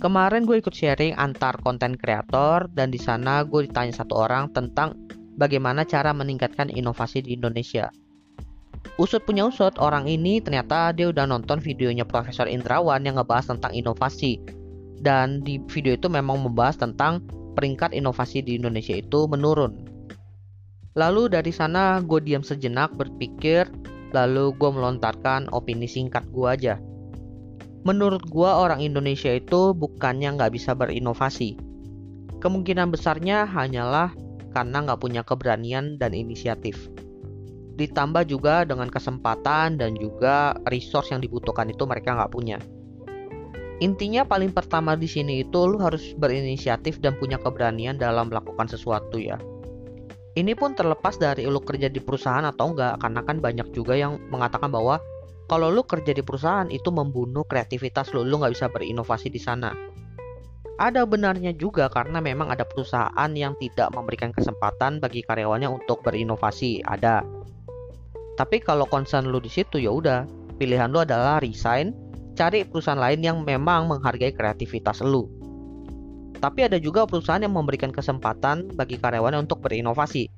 Kemarin gue ikut sharing antar konten kreator dan di sana gue ditanya satu orang tentang bagaimana cara meningkatkan inovasi di Indonesia. Usut punya usut, orang ini ternyata dia udah nonton videonya Profesor Indrawan yang ngebahas tentang inovasi. Dan di video itu memang membahas tentang peringkat inovasi di Indonesia itu menurun. Lalu dari sana gue diam sejenak berpikir, lalu gue melontarkan opini singkat gue aja menurut gua orang Indonesia itu bukannya nggak bisa berinovasi. Kemungkinan besarnya hanyalah karena nggak punya keberanian dan inisiatif. Ditambah juga dengan kesempatan dan juga resource yang dibutuhkan itu mereka nggak punya. Intinya paling pertama di sini itu lu harus berinisiatif dan punya keberanian dalam melakukan sesuatu ya. Ini pun terlepas dari lu kerja di perusahaan atau enggak, karena kan banyak juga yang mengatakan bahwa kalau lu kerja di perusahaan itu membunuh kreativitas lu, lu nggak bisa berinovasi di sana. Ada benarnya juga karena memang ada perusahaan yang tidak memberikan kesempatan bagi karyawannya untuk berinovasi, ada. Tapi kalau concern lu di situ ya udah, pilihan lu adalah resign, cari perusahaan lain yang memang menghargai kreativitas lu. Tapi ada juga perusahaan yang memberikan kesempatan bagi karyawannya untuk berinovasi.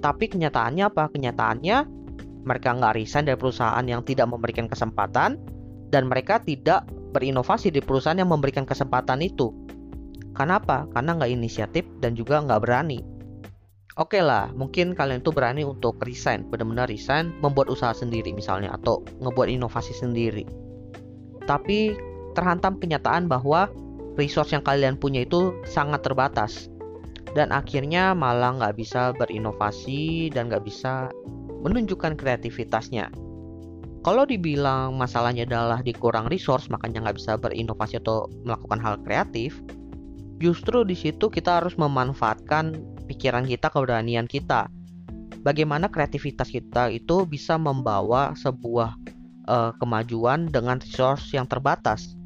Tapi kenyataannya apa? Kenyataannya mereka nggak resign dari perusahaan yang tidak memberikan kesempatan dan mereka tidak berinovasi di perusahaan yang memberikan kesempatan itu. Kenapa? Karena nggak inisiatif dan juga nggak berani. Oke okay lah, mungkin kalian tuh berani untuk resign, benar-benar resign, membuat usaha sendiri misalnya, atau ngebuat inovasi sendiri. Tapi terhantam kenyataan bahwa resource yang kalian punya itu sangat terbatas. Dan akhirnya malah nggak bisa berinovasi dan nggak bisa menunjukkan kreativitasnya. Kalau dibilang masalahnya adalah dikurang resource, makanya nggak bisa berinovasi atau melakukan hal kreatif, justru di situ kita harus memanfaatkan pikiran kita, keberanian kita. Bagaimana kreativitas kita itu bisa membawa sebuah uh, kemajuan dengan resource yang terbatas.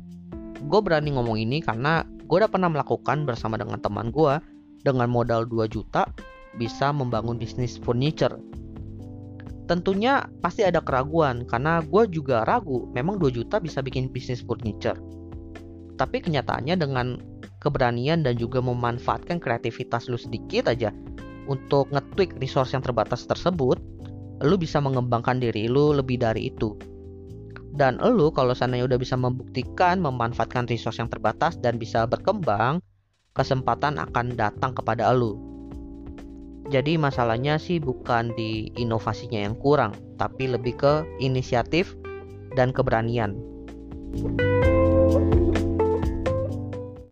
Gue berani ngomong ini karena gue udah pernah melakukan bersama dengan teman gue dengan modal 2 juta bisa membangun bisnis furniture tentunya pasti ada keraguan karena gue juga ragu memang 2 juta bisa bikin bisnis furniture. Tapi kenyataannya dengan keberanian dan juga memanfaatkan kreativitas lu sedikit aja untuk nge-tweak resource yang terbatas tersebut lu bisa mengembangkan diri lu lebih dari itu. Dan lu kalau sananya udah bisa membuktikan memanfaatkan resource yang terbatas dan bisa berkembang kesempatan akan datang kepada lu jadi masalahnya sih bukan di inovasinya yang kurang, tapi lebih ke inisiatif dan keberanian. thank you